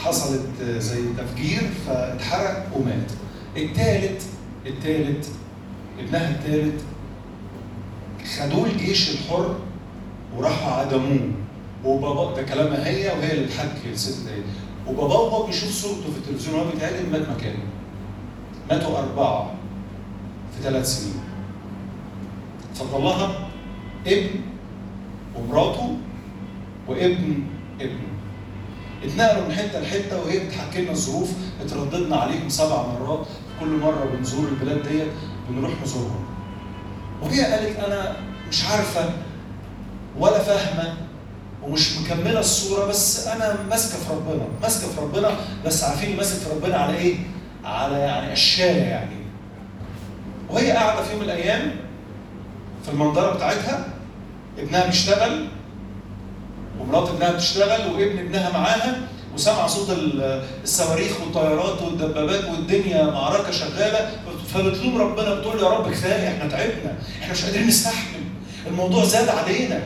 حصلت زي تفجير فاتحرق ومات. الثالث الثالث ابنها الثالث خدوه الجيش الحر وراحوا عدموه. وبابا ده كلامها هي وهي اللي بتحكي الست دي. وبابا وهو بيشوف صورته في التلفزيون وهو بيتعدم مات مكانه. ماتوا أربعة في ثلاث سنين. فطلعها ابن ومراته وابن ابنه. اتنقلوا من حتة لحتة وهي بتحكي لنا الظروف اترددنا عليهم سبع مرات. كل مرة بنزور البلاد ديت بنروح نزورهم. وهي قالت أنا مش عارفة ولا فاهمة ومش مكملة الصورة بس أنا ماسكة في ربنا ماسكة في ربنا بس عارفين ماسك في ربنا على إيه؟ على يعني أشياء يعني. وهي قاعدة في يوم من الأيام في المنظرة بتاعتها ابنها بيشتغل ومرات ابنها بتشتغل وابن ابنها معاها وسمع صوت الصواريخ والطيارات والدبابات والدنيا معركة شغالة. فبتلوم ربنا بتقول يا رب كفاية إحنا تعبنا إحنا مش قادرين نستحمل. الموضوع زاد علينا.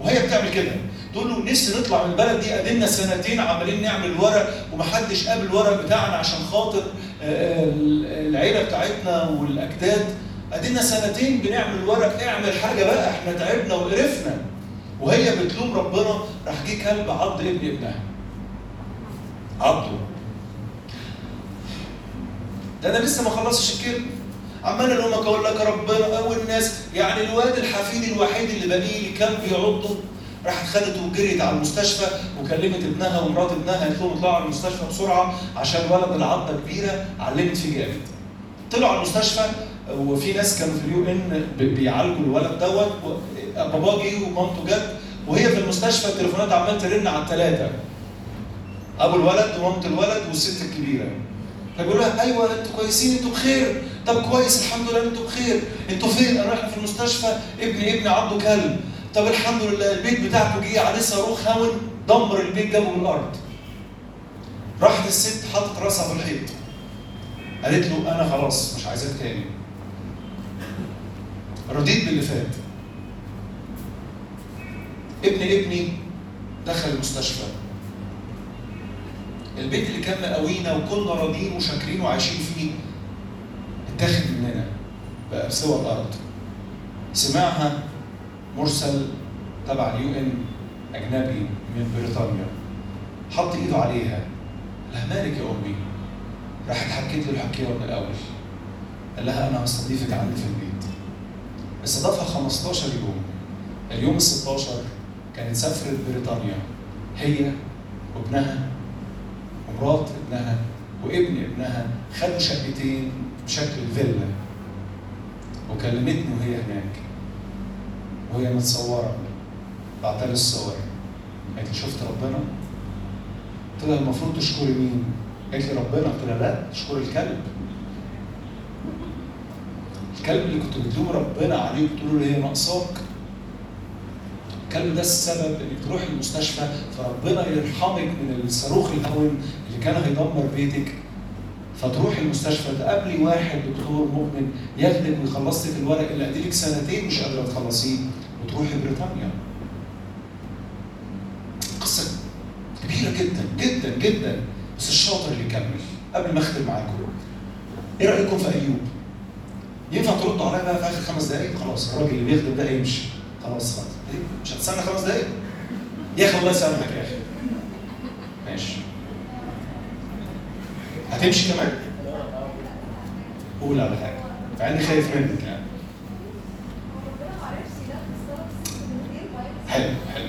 وهي بتعمل كده. تقول له نفسي نطلع من البلد دي قدمنا سنتين عمالين نعمل الورق ومحدش قابل الورق بتاعنا عشان خاطر العيلة بتاعتنا والأجداد. قدمنا سنتين بنعمل الورق اعمل حاجة بقى إحنا تعبنا وقرفنا. وهي بتلوم ربنا راح جه كلب عض ابن ابنها. عضه. ده أنا لسه ما خلصتش الكلمة. عمال الامك أقول لك ربنا والناس يعني الواد الحفيد الوحيد اللي بنيه كان بيعضه راحت خدته وجريت على المستشفى وكلمت ابنها ومرات ابنها قالت لهم اطلعوا على المستشفى بسرعة عشان الولد العضة كبيرة علمت فيه جامد. طلعوا على المستشفى وفي ناس كانوا في ال UN بيعالجوا الولد دوت باباه جه ومامته جت وهي في المستشفى التليفونات عمال ترن على الثلاثه. أبو الولد ومامة الولد والست الكبيرة. فبيقول لها أيوه أنتوا كويسين أنتوا بخير طب كويس الحمد لله أنتوا بخير أنتوا فين؟ أنا إحنا في المستشفى ابني ابني عضه كلب طب الحمد لله البيت بتاعكم جه عليه صاروخ هون دمر البيت جابه من الأرض. راحت الست حطت راسها في الحيط. قالت له أنا خلاص مش عايزاك تاني. رضيت باللي فات. ابن ابني دخل المستشفى. البيت اللي كان مقاوينا وكنا راضيين وشاكرين وعايشين فيه اتاخد مننا بقى بسوى الأرض. سمعها مرسل تبع اليو إن أجنبي من بريطانيا. حط إيده عليها. لها مالك يا أمي؟ راحت حكيت له الحكاية من الأول. قال لها أنا هستضيفك عندي في البيت. استضافها 15 يوم. اليوم ال 16 كانت سافرت بريطانيا هي وابنها ومرات ابنها وابن ابنها خدوا شقتين بشكل فيلا وكلمتني وهي هناك وهي متصورة بعتها لي الصور قالت لي شفت ربنا؟ قلت لها المفروض تشكري مين؟ قالت لي ربنا قلت لها لا تشكري الكلب الكلب اللي كنت بتلوم ربنا عليه وبتقول له هي ناقصاك الكلب ده السبب انك تروح المستشفى فربنا يرحمك من الصاروخ الهون اللي كان هيدمر بيتك فتروح المستشفى تقابلي واحد دكتور مؤمن ياخدك ويخلص لك الورق اللي اديلك سنتين مش قادرة تخلصيه وتروحي بريطانيا. قصة كبيرة جدا جدا جدا بس الشاطر اللي يكمل قبل ما اختم معاكم. إيه رأيكم في أيوب؟ ينفع تردوا عليا بقى في آخر خمس دقائق؟ خلاص الراجل اللي بيخدم ده هيمشي. خلاص خلاص مش هتستنى خمس دقائق؟ يا أخي الله يسامحك يا أخي. ماشي. هتمشي كمان؟ قول على حاجة. مع إني خايف منك يعني. حلو حلو.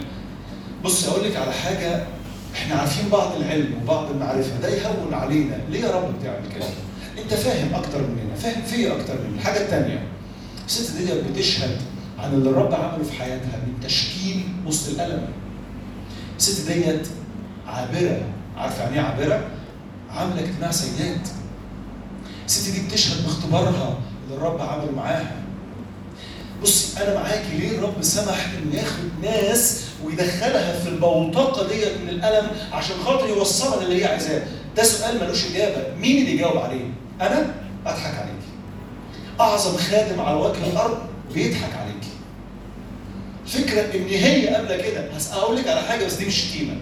بص أقول لك على حاجة إحنا عارفين بعض العلم وبعض المعرفة ده يهون علينا، ليه يا رب بتعمل كده؟ أنت فاهم أكتر مننا، فاهم فيا أكتر مننا، الحاجة الثانية الست دي بتشهد عن اللي الرب عمله في حياتها من تشكيل وسط الألم. الست ديت عابرة، عارفة يعني إيه عابرة؟ عاملة اجتماع سيدات. الست دي بتشهد باختبارها اللي الرب عمله معاها. بصي أنا معاكي ليه الرب سمح انه ياخد ناس ويدخلها في البوتقة ديت من الألم عشان خاطر يوصلها للي هي عايزاه ده سؤال ملوش إجابة مين اللي يجاوب عليه أنا أضحك عليكي أعظم خادم على وجه الأرض بيضحك عليكي فكرة إن هي قبل كده هقول لك على حاجة بس دي مش شتيمه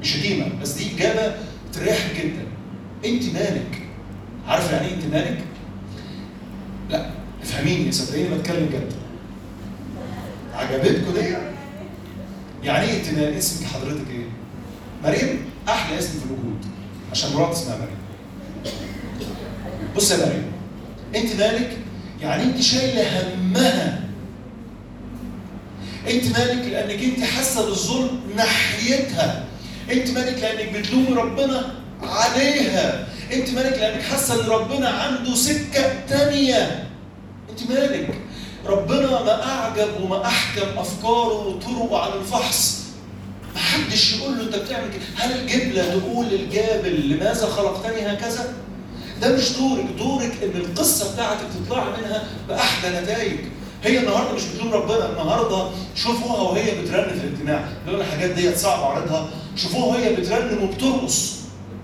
مش شتيمه بس دي إجابة تريحك جدا أنت مالك عارفة يعني إيه أنت مالك؟ لا افهميني صدقيني بتكلم جد عجبتكم دي؟ يعني إيه أنت مالك؟ اسمك حضرتك إيه؟ مريم أحلى اسم في الوجود عشان مرات اسمها مريم بص يا مريم أنت مالك؟ يعني أنت شايلة همها انت مالك لانك انت حاسه بالظلم ناحيتها. انت مالك لانك بتلومي ربنا عليها. انت مالك لانك حاسه ان ربنا عنده سكه تانية. انت مالك. ربنا ما أعجب وما أحكم أفكاره وطرقه عن الفحص. ما حدش يقول له أنت بتعمل كده. هل الجبلة تقول للجابل لماذا خلقتني هكذا؟ ده مش دورك. دورك إن القصة بتاعتك تطلع منها بأحلى نتائج. هي النهارده مش بتلوم ربنا النهارده شوفوها وهي بترن في الاجتماع. لو الحاجات ديت صعب اعرضها شوفوها وهي بترنم وبترقص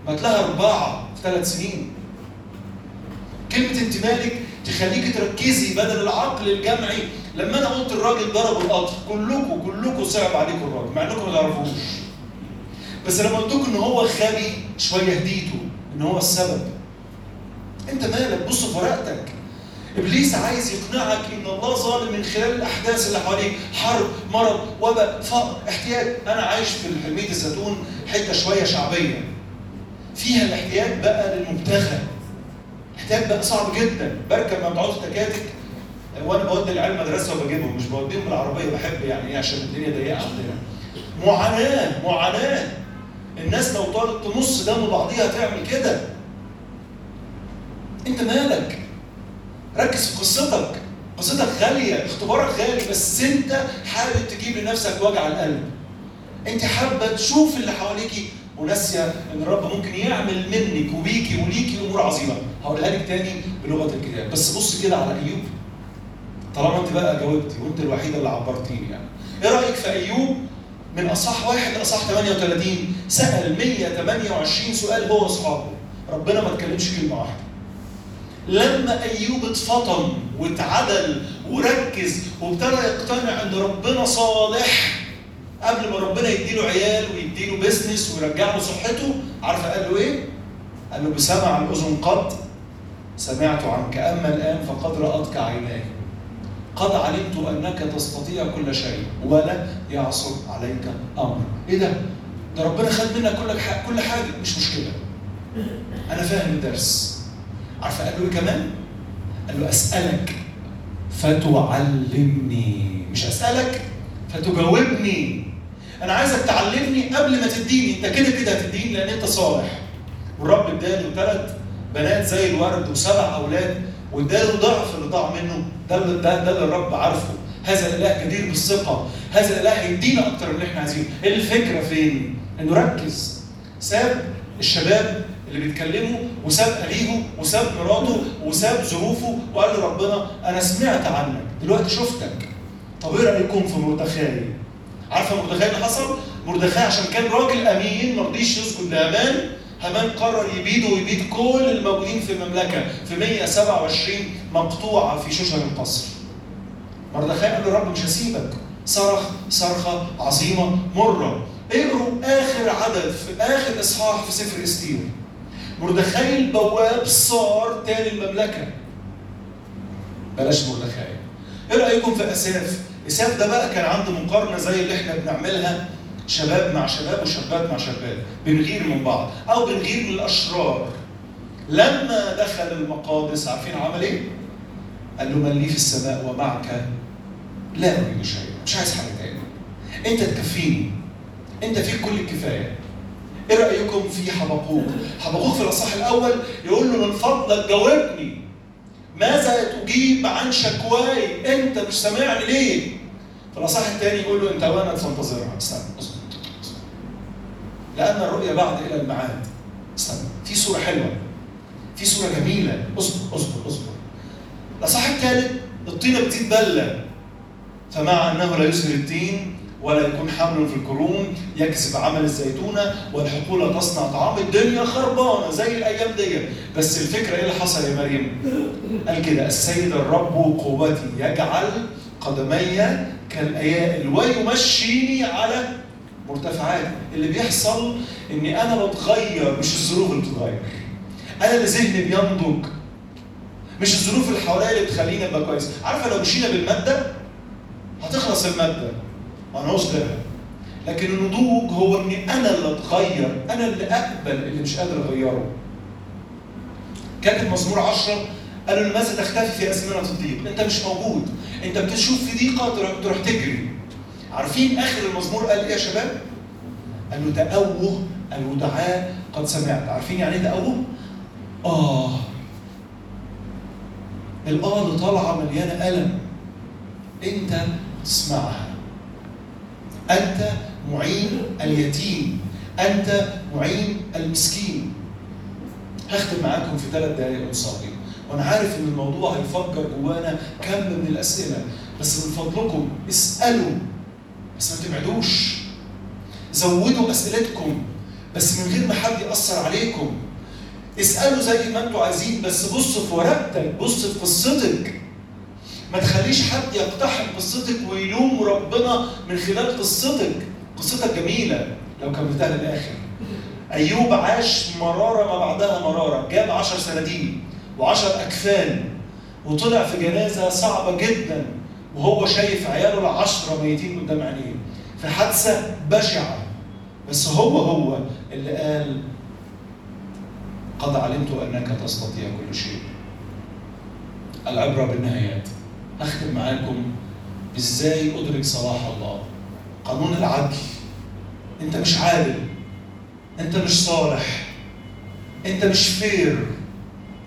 ما تلاقيها رباعة في ثلاث سنين. كلمة انت مالك تخليك تركزي بدل العقل الجمعي. لما أنا قلت الراجل ضرب القطر كلكم كلكم صعب عليكم الراجل. مع انكم ما تعرفوش. بس لما قلت لكم إن هو غبي شوية هديته. إن هو السبب. أنت مالك؟ بص في ورقتك إبليس عايز يقنعك إن الله ظالم من خلال الأحداث اللي حواليك حرب مرض وباء فقر احتياج. أنا عايش في حلميه الزيتون حتة شوية شعبية. فيها الاحتياج بقى للمبتغى احتياج بقى صعب جدا. بركب مبعوث تكاتك وأنا بودي العيال مدرسه وبجيبهم. مش بوديهم بالعربيه بحب يعني إيه؟ عشان الدنيا ضيقة عندنا. معاناة معاناة. الناس لو طالت تمص دم بعضيها تعمل كده. أنت مالك؟ ركز في قصتك. قصتك غالية اختبارك غالي بس انت حابب تجيب لنفسك وجع القلب. انت حابة تشوف اللي حواليكي وناسية إن الرب ممكن يعمل منك وبيكي وليكي أمور عظيمة. هقولها لك تاني بلغة الكتاب. بس بص كده على إيوب. طالما أنت بقى جاوبتي وأنت الوحيدة اللي عبرتيني يعني. إيه رأيك في إيوب؟ من أصح واحد لأصح 38 سأل 128 سؤال هو وأصحابه. ربنا ما اتكلمش كلمة واحدة. لما أيوب اتفطن واتعدل وركز وابتدى يقتنع ان ربنا صالح قبل ما ربنا يديله عيال ويديله بيزنس ويرجع له صحته عارفه قال له إيه؟ قال له بسمع الأذن قد سمعت عنك أما الآن فقد رأتك عيناي قد علمت أنك تستطيع كل شيء ولا يعصر عليك أمر إيه ده؟ ده ربنا خد منك كل حاجة مش مشكلة أنا فاهم الدرس عارفه قال له كمان؟ قال له أسألك فتعلمني. مش أسألك فتجاوبني. أنا عايزك تعلمني قبل ما تديني. أنت كده كده هتديني لأن أنت صالح. والرب اداله ثلاث بنات زي الورد وسبع أولاد واداله ضعف اللي ضاع منه. ده ده, ده اللي الرب عارفه. هذا الإله جدير بالثقة. هذا الإله هيدينا أكتر من اللي إحنا عايزينه. الفكرة فين؟ إنه ركز. ساب الشباب اللي بيتكلموا وساب أليه وساب مراته وساب ظروفه وقال له ربنا أنا سمعت عنك دلوقتي شفتك. طب إيه رأيكم في مردخاي؟ عارفة مردخاي اللي حصل؟ مردخاي عشان كان راجل أمين ما رضيش يسجد لهامان هامان قرر يبيده ويبيد كل الموجودين في المملكة في 127 مقطوعة في شوشن القصر. مردخاي قال له رب مش هسيبك. صرخ صرخة عظيمة مرة. اقروا آخر عدد في آخر إصحاح في سفر إستير. مردخاي البواب صار تاني المملكة. بلاش مردخاي إيه رأيكم في أساف؟ إساف ده بقى كان عنده مقارنة زي اللي إحنا بنعملها شباب مع شباب وشابات مع شابات. بنغير من بعض أو بنغير من الأشرار. لما دخل المقادس عارفين عمل إيه؟ قال له من لي في السماء ومعك لا أريد شيئا. مش عايز حاجة تاني. أنت تكفيني. أنت فيك كل الكفاية. إيه رأيكم في حبقوق؟ حبقوق في الأصحاح الأول يقول له من فضلك جاوبني. ماذا تجيب عن شكواي؟ أنت مش سامعني ليه؟ في الأصحاح الثاني يقول له أنت وأنا تنتظرها استنى اصبر لأن الرؤيا بعد إلى الميعاد استنى في صوره حلوة. في صوره جميلة. اصبر اصبر اصبر. الأصحاح الثالث الطينه بتزيد بله فمع أنه لا يسهر التين ولا يكون حمل في القرون يكسب عمل الزيتونة والحقول تصنع طعام الدنيا خربانة زي الأيام دي بس الفكرة إيه اللي حصل يا مريم؟ قال كده السيد الرب قوتي يجعل قدمي كالايائل ويمشيني على مرتفعات. اللي بيحصل إني أنا بتغير مش الظروف اللي بتتغير. أنا اللي ذهني بينضج. مش الظروف اللي حواليا اللي بتخليني أبقى كويس. عارفة لو مشينا بالمادة هتخلص المادة. وهنعوز غيرها لكن النضوج هو إني أنا اللي أتغير أنا اللي أقبل اللي مش قادر أغيره كاتب مزمور 10 قال له لماذا تختفي في ازمنه الضيق؟ أنت مش موجود، أنت بتشوف في ضيقه تروح, تجري. عارفين آخر المزمور قال إيه يا شباب؟ قال له تأوه الودعاء قد سمعت، عارفين يعني إيه تأوه؟ آه الآه اللي طالعة مليانة ألم أنت تسمعها أنت معين اليتيم أنت معين المسكين. هختم معاكم في ثلاث دقائق ونصلي وأنا عارف إن الموضوع هيفجر جوانا كم من الأسئلة بس من فضلكم اسألوا بس ما تبعدوش. زودوا أسئلتكم بس من غير ما حد يأثر عليكم. اسألوا زي ما أنتوا عايزين بس بص في ورقتك بص في قصتك. ما تخليش حد يقتحم قصتك ويلوم ربنا من خلال قصتك. قصتك جميلة لو كملتها للآخر. أيوب عاش مرارة ما بعدها مرارة جاب عشر سنادين وعشر أكفان وطلع في جنازة صعبة جدا وهو شايف عياله العشرة ميتين قدام عينيه. في حادثة بشعة. بس هو هو اللي قال قد علمت أنك تستطيع كل شيء. العبرة بالنهايات. أختم معاكم إزاي أدرك صلاح الله. قانون العدل. أنت مش عادل. أنت مش صالح. أنت مش فير.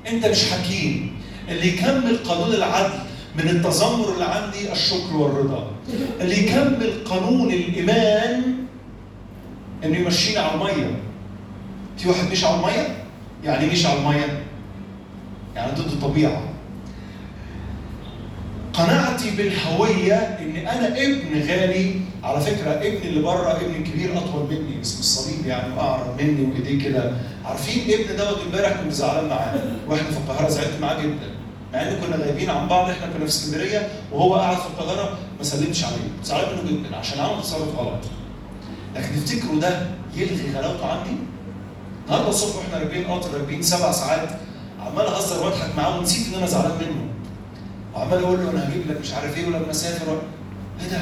أنت مش حكيم. اللي يكمل قانون العدل من التذمر اللي عندي الشكر والرضا. اللي يكمل قانون الإيمان إنه يمشيني على المية. في واحد مش على المية؟ يعني مش على المية؟ يعني ضد الطبيعة. قناعتي بالهوية إن أنا ابن غالي. على فكرة ابني اللي بره ابني الكبير أطول مني اسم الصليب يعني وأعرض مني وإيديه كده. عارفين ابن دوت امبارح كنت زعلان معاه. وإحنا في القاهرة زعلت معاه جدا. مع إن كنا غايبين عن بعض إحنا كنا في اسكندرية وهو قاعد في القاهرة ما سلمش عليه. زعلان منه جدا عشان عمل تصرف غلط. لكن تفتكروا ده يلغي غلاوته عندي؟ النهارده الصبح وإحنا راكبين قطر راكبين سبع ساعات عمال أهزر وأضحك معاه ونسيت إن أنا زعلان منه. وعمال أقول له أنا هجيب لك مش عارف إيه ولما اسافر إيه ده؟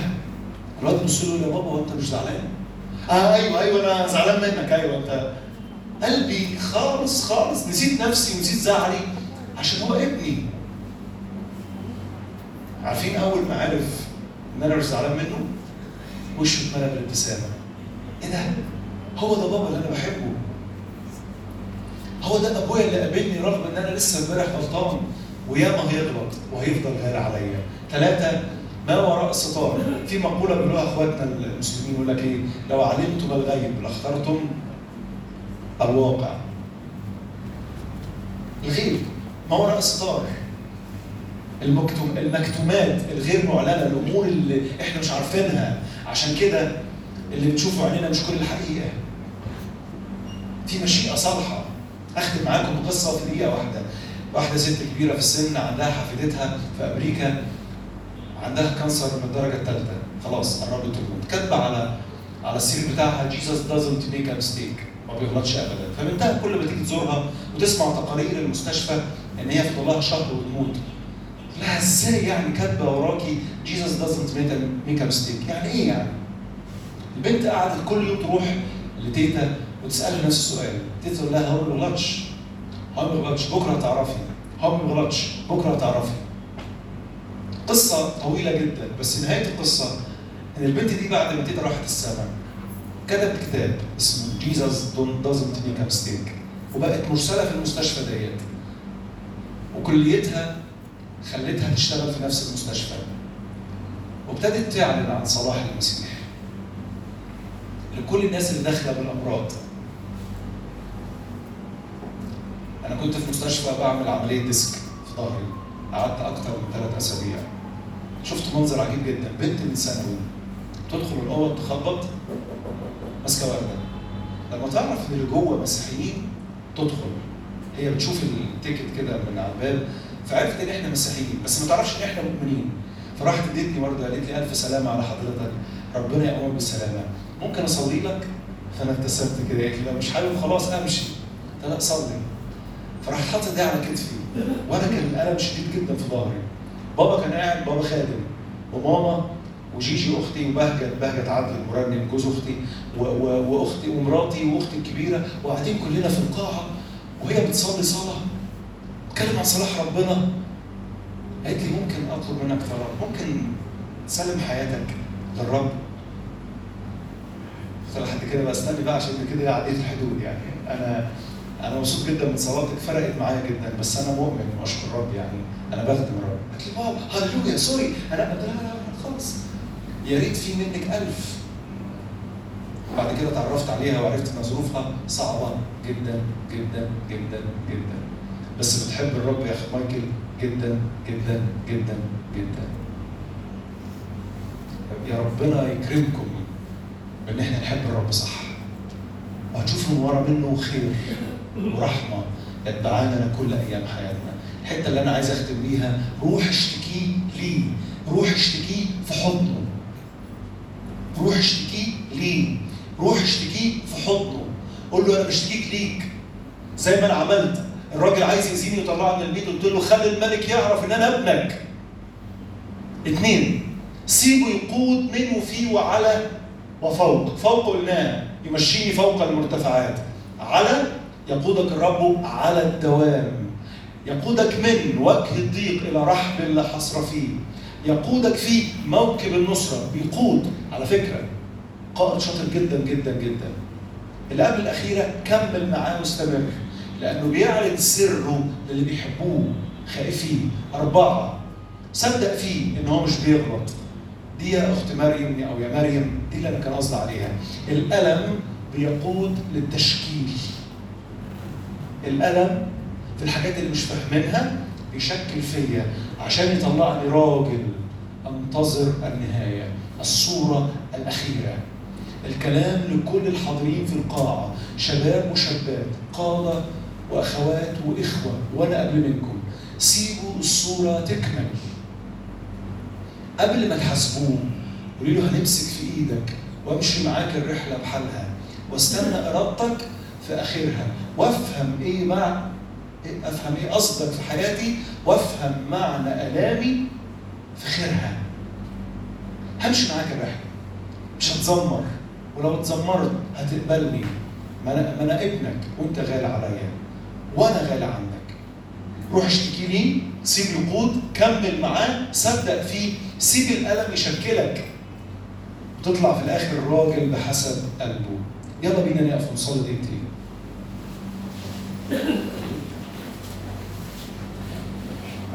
الواد بص له يا بابا وانت مش زعلان؟ آه أيوه أيوه أنا زعلان منك أيوه أنت قلبي خالص خالص نسيت نفسي ونسيت زعلي عشان هو ابني عارفين أول ما عرف إن أنا مش زعلان منه وشه اتملى بالابتسامة إيه ده؟ هو ده بابا اللي أنا بحبه هو ده أبويا اللي قابلني رغم إن أنا لسه امبارح غلطان وياما هيغلط وهيفضل غير عليا. ثلاثة ما وراء الستار. في مقولة بيقولوها أخواتنا المسلمين يقول لك إيه؟ لو علمتم الغيب لأخترتم الواقع. الغيب ما وراء الستار. المكتوم المكتومات الغير معلنة الأمور اللي إحنا مش عارفينها. عشان كده اللي بنشوفه عينينا مش كل الحقيقة. في مشيئة صالحة. اختم معاكم بقصه في دقيقه واحدة. واحدة ست كبيرة في السن عندها حفيدتها في أمريكا عندها cancer من الدرجة الثالثه خلاص قربت تموت كاتبه على على السرير بتاعها Jesus doesn't make a mistake ما بيغلطش ابدا. فبنتها كل ما تيجي تزورها وتسمع تقارير المستشفى إن هي فاضل لها شهر وتموت. لا إزاي يعني كاتبة وراكي Jesus doesn't make a mistake يعني إيه يعني؟ البنت قعدت كل يوم تروح لتيتا وتسالها نفس السؤال. تيتا تقول لها هو ما بيغلطش هو ما بكرة هتعرفي. هو ما بيغلطش بكرة هتعرفي قصة طويلة جدا بس نهاية القصة إن البنت دي بعد ما تيتا راحت السماء كتبت كتاب اسمه doesn't make a mistake وبقت مرسلة في المستشفى ديت. وكليتها خلتها تشتغل في نفس المستشفى. وابتدت تعلن عن صلاح المسيح لكل الناس اللي داخلة بالأمراض. أنا كنت في مستشفى بعمل عملية disc في ظهري. قعدت أكتر من ثلاث أسابيع. شفت منظر عجيب جدا. بنت من ثانوي تدخل الأوض تخبط ماسكة وردة. لما تعرف إن اللي جوه مسيحيين تدخل. هي بتشوف ال ticket كده من على الباب فعرفت إن إحنا مسيحيين بس ما تعرفش إن إحنا مؤمنين. فراحت ادتني وردة قالت لي ألف سلامة على حضرتك. ربنا يقومك بالسلامة. ممكن أصلي لك؟ فأنا ابتسمت كده. قالت لي مش حابب خلاص أمشي. لا صلي. فراح حاطط ايدي على كتفي. وأنا كان الألم شديد جدا في ظهري. بابا كان قاعد بابا خادم وماما وجيجي أختي وبهجت بهجت عدل المرنم جوز أختي وأختي ومراتي وأختي الكبيرة وقاعدين كلنا في القاعة وهي بتصلي صلاة تتكلم عن صلاح ربنا. قالت لي ممكن أطلب منك طلب؟ ممكن تسلم حياتك للرب؟ قلت لها لحد كده بقى استني بقى عشان كده عديت الحدود يعني. أنا أنا مبسوط جدا من صلاتك فرقت معايا جدا بس أنا مؤمن وأشكر الرب يعني أنا بخدم الرب قالت لي بابا هللويا سوري. أنا قلت لها لا خلاص يا ريت في منك ألف. وبعد كده اتعرفت عليها وعرفت إن ظروفها صعبة جدا جدا جدا جدا. بس بتحب الرب يا أخي مايكل جدا جدا جدا جدا. يا ربنا يكرمكم بإن إحنا نحب الرب صح؟ وهتشوفوا من ورا منه خير. ورحمه يتبعانا كل أيام حياتنا. الحتة اللي أنا عايز أختم بيها روح اشتكيه ليه روح اشتكيه في حضنه. روح اشتكيه ليه روح اشتكيه في حضنه. قول له أنا بشتكيك ليك. زي ما أنا عملت. الراجل عايز يأذيني ويطلعني من البيت قلت له خلي الملك يعرف إن أنا ابنك. اثنين سيبه يقود من وفي وعلى وفوق. فوق قلناه يمشيني فوق المرتفعات. على يقودك الرب على الدوام. يقودك من وجه الضيق إلى رحب لا حصر فيه. يقودك في موكب النصرة بيقود على فكرة قائد شاطر جدا جدا جدا. اللي قبل الأخيرة كمل معاه واستمر. لأنه بيعلن سره للي بيحبوه. خائفين. أربعة. صدق فيه إن هو مش بيغلط. دي يا اخت مريم أو يا مريم. دي اللي أنا كان قصدي عليها. الألم بيقود للتشكيل. الألم في الحاجات اللي مش فاهمينها بيشكل فيا عشان يطلعني راجل أنتظر النهاية الصورة الأخيرة. الكلام لكل الحاضرين في القاعة شباب وشابات قادة وأخوات وإخوة وأنا قبل منكم سيبوا الصورة تكمل. قبل ما تحاسبوه قولوا له هنمسك في إيدك وأمشي معاك الرحلة بحالها. واستنى إرادتك في آخرها. وافهم إيه مع أفهم إيه قصدك في حياتي؟ وافهم معنى آلامي في خيرها همشي معاك الرحله مش هتزمر. ولو اتزمرت هتقبلني. ما أنا ما أنا ابنك وانت غالي عليا. وأنا غالي عنك روح اشتكي ليه سيب يقود كمل معاه. صدق فيه. سيب الألم يشكلك. وتطلع في الآخر الراجل بحسب قلبه. يلا بينا نقف ونصلي دقيقتين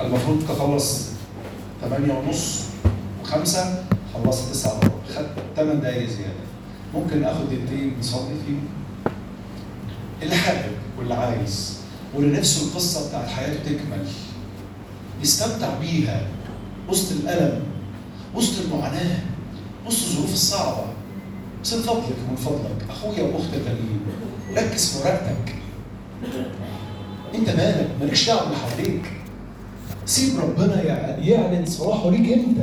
المفروض تخلص 8 ونص وخمسة خلصت 9 وربع. خدت 8 دقايق زيادة. ممكن آخد دقيقتين نصلي فيهم. اللي حابب واللي عايز واللي نفسه القصة بتاعت حياته تكمل يستمتع بيها وسط الألم وسط المعاناة وسط الظروف الصعبة. بس من فضلك من فضلك. أخويا وأختي الغاليين ركز في ورقتك. أنت مالك؟ مالكش دعوة باللي حواليك. سيب ربنا يع- يعلن صلاحه ليك أنت.